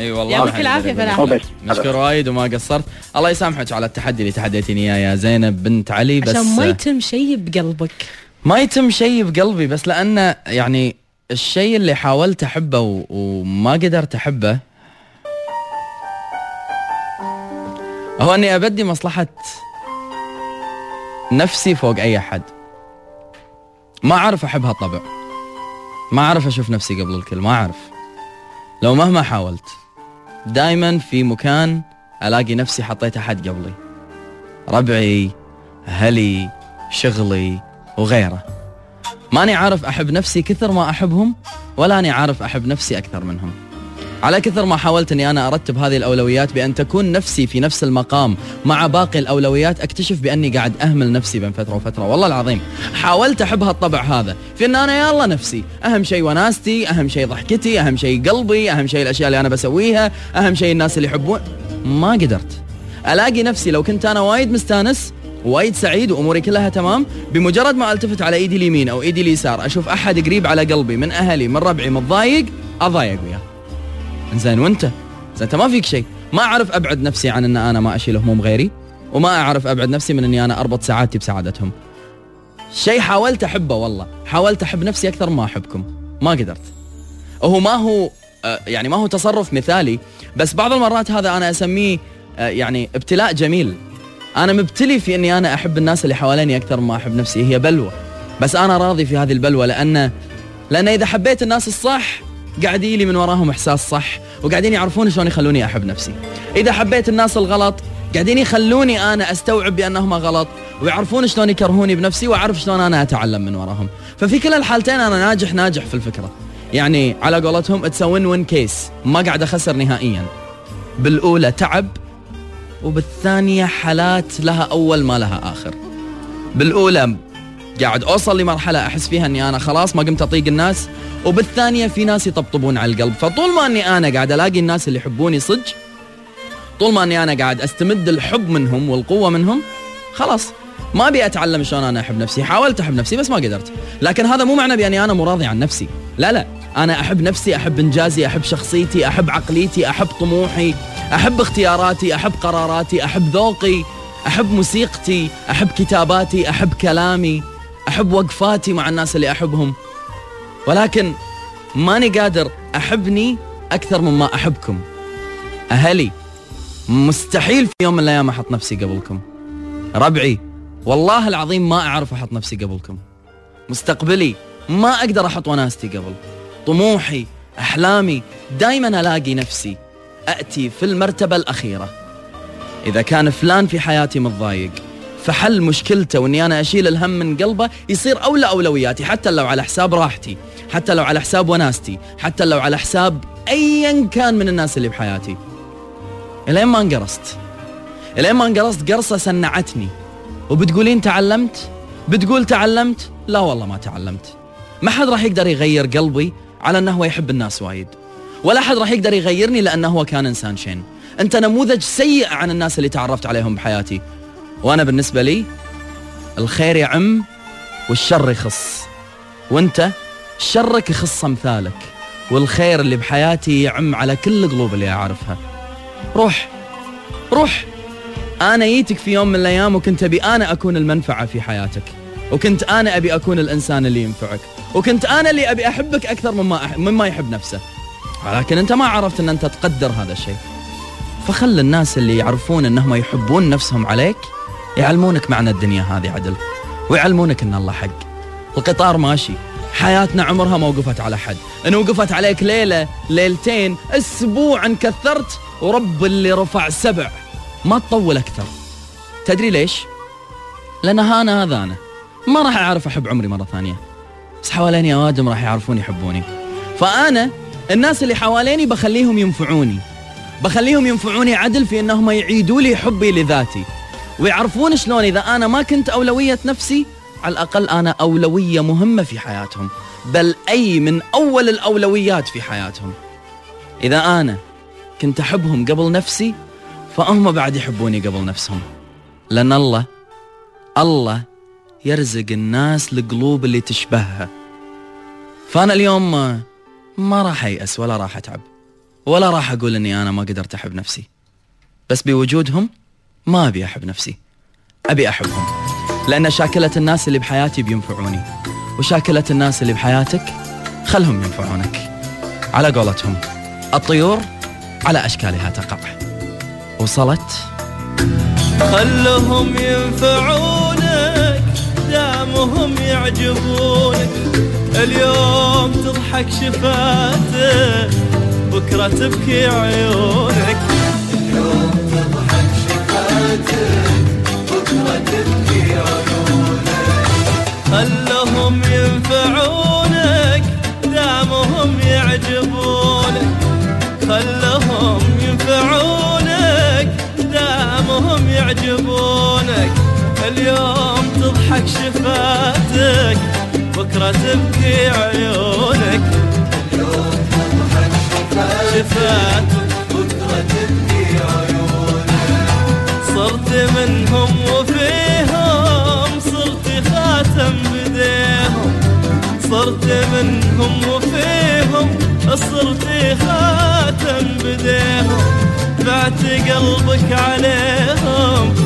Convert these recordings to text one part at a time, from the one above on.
إي والله يعطيك يقدر فلاح. مشكور وايد وما قصرت. الله يسامحك على التحدي اللي تحديتيني إياه يا زينب بنت علي بس عشان ما يتم شيء بقلبك. ما يتم شيء بقلبي بس لأنه يعني الشيء اللي حاولت أحبه و- وما قدرت أحبه هو أني أبدي مصلحة نفسي فوق أي أحد. ما أعرف أحب هالطبع ما أعرف أشوف نفسي قبل الكل ما أعرف. لو مهما حاولت. دائما في مكان ألاقي نفسي حطيت أحد قبلي. ربعي أهلي شغلي وغيره. ماني عارف أحب نفسي كثر ما أحبهم ولا أني عارف أحب نفسي أكثر منهم. على كثر ما حاولت أني أنا أرتب هذه الأولويات بأن تكون نفسي في نفس المقام مع باقي الأولويات أكتشف بأني قاعد أهمل نفسي بين فترة وفترة. والله العظيم حاولت أحب هالطبع هذا. في أن أنا يلا نفسي أهم شيء وناستي أهم شيء ضحكتي أهم شيء قلبي أهم شيء الأشياء اللي أنا بسويها أهم شيء الناس اللي يحبون. ما قدرت. ألاقي نفسي لو كنت أنا وايد مستانس وايد سعيد وأموري كلها تمام بمجرد ما ألتفت على إيدي اليمين أو إيدي اليسار أشوف أحد قريب على قلبي من أهلي من ربعي متضايق أضايق وياه. زين وأنت؟ زين أنت ما فيك شيء. ما أعرف أبعد نفسي عن إن أنا ما أشيل هموم غيري وما أعرف أبعد نفسي من إني أنا أربط سعادتي بسعادتهم. شيء حاولت أحبه والله. حاولت أحب نفسي أكثر ما أحبكم. ما قدرت. هو ما هو آه، يعني ما هو تصرف مثالي بس بعض المرات هذا أنا أسميه آه، يعني ابتلاء جميل. أنا مبتلي في إني أنا أحب الناس اللي حواليني أكثر ما أحب نفسي هي بلوى بس أنا راضي في هذه البلوى لأن لأن إذا حبيت الناس الصح قاعد يجي لي من وراهم إحساس صح وقاعدين يعرفون شلون يخلوني أحب نفسي. إذا حبيت الناس الغلط قاعدين يخلوني أنا أستوعب بانهم غلط ويعرفون شلون يكرهوني بنفسي وأعرف شلون أنا أتعلم من وراهم. ففي كلا الحالتين أنا ناجح ناجح في الفكرة. يعني على قولتهم it's win win case ما قاعد أخسر نهائيا. بالأولى تعب وبالثانية حالات لها أول ما لها آخر. بالأولى قاعد أوصل لمرحلة أحس فيها إني أنا خلاص ما قمت أطيق الناس وبالثانية في ناس يطبطبون على القلب. فطول ما إني أنا قاعد ألاقي الناس اللي يحبوني صدق طول ما إني أنا قاعد أستمد الحب منهم والقوة منهم خلاص. ما أبي أتعلم شلون أنا أحب نفسي. حاولت أحب نفسي بس ما قدرت. لكن هذا مو معنى باني أنا مراضي عن نفسي. لا لا. أنا أحب نفسي أحب إنجازي أحب شخصيتي أحب عقليتي أحب طموحي أحب اختياراتي أحب قراراتي أحب ذوقي أحب موسيقتي أحب كتاباتي أحب كلامي. أحب وقفاتي مع الناس اللي أحبهم. ولكن ماني قادر أحبني أكثر مما أحبكم. أهلي مستحيل في يوم من الأيام أحط نفسي قبلكم. ربعي والله العظيم ما أعرف أحط نفسي قبلكم. مستقبلي ما أقدر أحط وناستي قبل. طموحي أحلامي دائما ألاقي نفسي اتي في المرتبة الأخيرة. إذا كان فلان في حياتي متضايق فحل مشكلته وإني أنا أشيل الهم من قلبه يصير أولى أولوياتي حتى لو على حساب راحتي حتى لو على حساب وناستي حتى لو على حساب ايا كان من الناس اللي بحياتي. إلين ما انقرصت. إلين ما انقرصت قرصة سنعتني وبتقولين تعلمت؟ بتقول تعلمت؟ لا والله ما تعلمت. ما حد راح يقدر يغير قلبي على إنه هو يحب الناس وايد. ولا حد راح يقدر يغيرني لأنه هو كان إنسان شين. أنت نموذج سيء عن الناس اللي تعرفت عليهم بحياتي. وأنا بالنسبة لي الخير يعم والشر يخص. وأنت شرك يخص أمثالك والخير اللي بحياتي يعم على كل القلوب اللي أعرفها. روح روح. أنا جيتك في يوم من الأيام وكنت أبي أنا أكون المنفعة في حياتك. وكنت أنا أبي أكون الإنسان اللي ينفعك. وكنت أنا اللي أبي أحبك أكثر مما أح... مما يحب نفسه. ولكن أنت ما عرفت أن أنت تقدر هذا الشيء. فخل الناس اللي يعرفون أنهم يحبون نفسهم عليك يعلمونك معنى الدنيا هذه عدل. ويعلمونك إن الله حق. القطار ماشي. حياتنا عمرها ما وقفت على حد. إن وقفت عليك ليلة ليلتين أسبوع ان كثرت ورب اللي رفع سبع. ما تطول أكثر. تدري ليش؟ لأن أنا هذا أنا. ما راح أعرف أحب عمري مرة ثانية. بس حواليني اوادم راح يعرفون يحبوني. فأنا الناس اللي حواليني بخليهم ينفعوني. بخليهم ينفعوني عدل في إنهم يعيدوا لي حبي لذاتي. ويعرفون شلون إذا أنا ما كنت أولوية نفسي على الأقل أنا أولوية مهمة في حياتهم. بل أي من أول الأولويات في حياتهم. إذا أنا كنت أحبهم قبل نفسي فهم بعد يحبوني قبل نفسهم. لأن الله الله يرزق الناس القلوب اللي تشبهها. فأنا اليوم ما, راح أيأس ولا راح أتعب. ولا راح أقول أني أنا ما قدرت أحب نفسي. بس بوجودهم ما أبي أحب نفسي. أبي أحبهم. لأن شاكلة الناس اللي بحياتي بينفعوني. وشاكلة الناس اللي بحياتك خلهم ينفعونك. على قولتهم. الطيور على أشكالها تقع. وصلت. خلهم ينفعونك. دامهم يعجبونك. اليوم تضحك شفاتك بكرة تبكي عيونك. تضحك شفاتك بكرة تبكي عيونك. شفاتك بكرة تبكي عيونك. صرت منهم وفيهم صرت خاتم بديهم. صرت منهم وفيهم صرت خاتم بديهم. بعت قلبك عليهم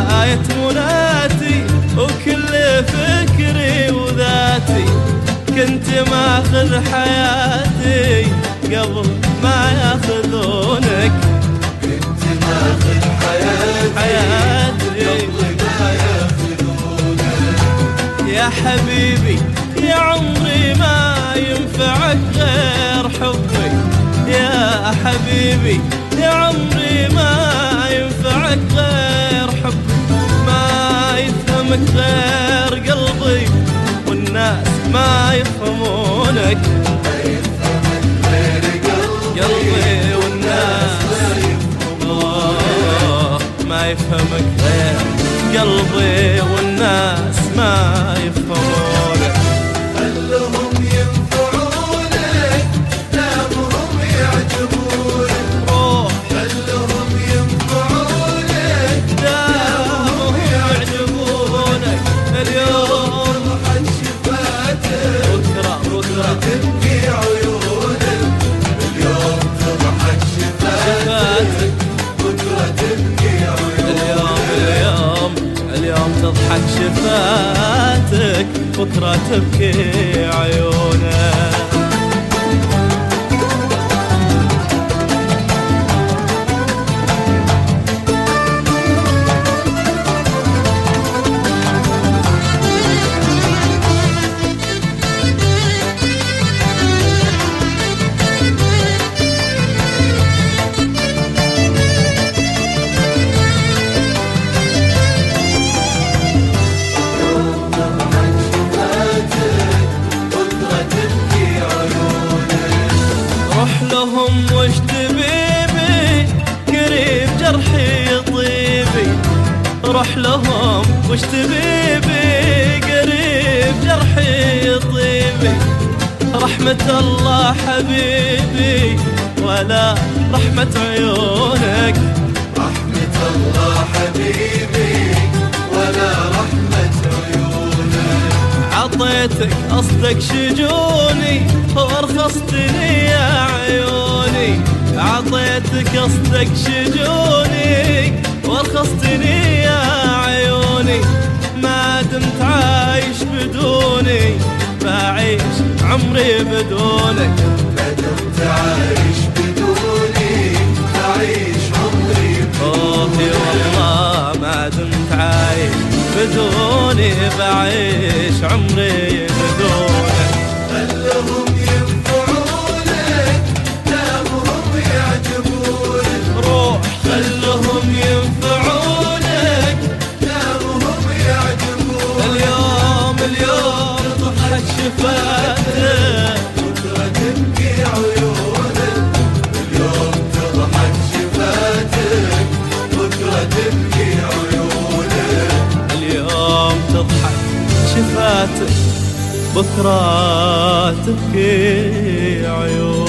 غاية مناتي وكل فكري وذاتي. كنت ماخذ حياتي قبل ما ياخذونك. كنت ماخذ حياتي حياتي قبل ما ياخذونك. يا حبيبي يا عمري ما ينفعك غير حبي. يا حبيبي يا عمري ما ينفعك غير يفهمك غير قلبي والناس ما يفهمونك. قلبي والناس ما يفهمك غير قلبي والناس ما يفهمونك. تضحك شفاتك بكرة تبكي اليوم تضحك شفاتك بكرة تبكي عيونك رحمة الله حبيبي ولا رحمة عيونك. رحمة الله حبيبي ولا رحمة عيونك. عطيتك قصدك شجوني وأرخصتني يا عيوني. عطيتك قصدك شجوني وأرخصتني يا عيوني. ما دمت عايش بدوني. عمري بدونك. ما دمت عايش بدوني بعيش عمري بدونك والله ما دمت بدوني بعيش عمري بدونك. خلهم ينفعونك دامهم يعجبونك روح. خلهم ينفعونك دامهم يعجبونك اليوم اليوم ضحت شفاتك بكرة تبكي عيون.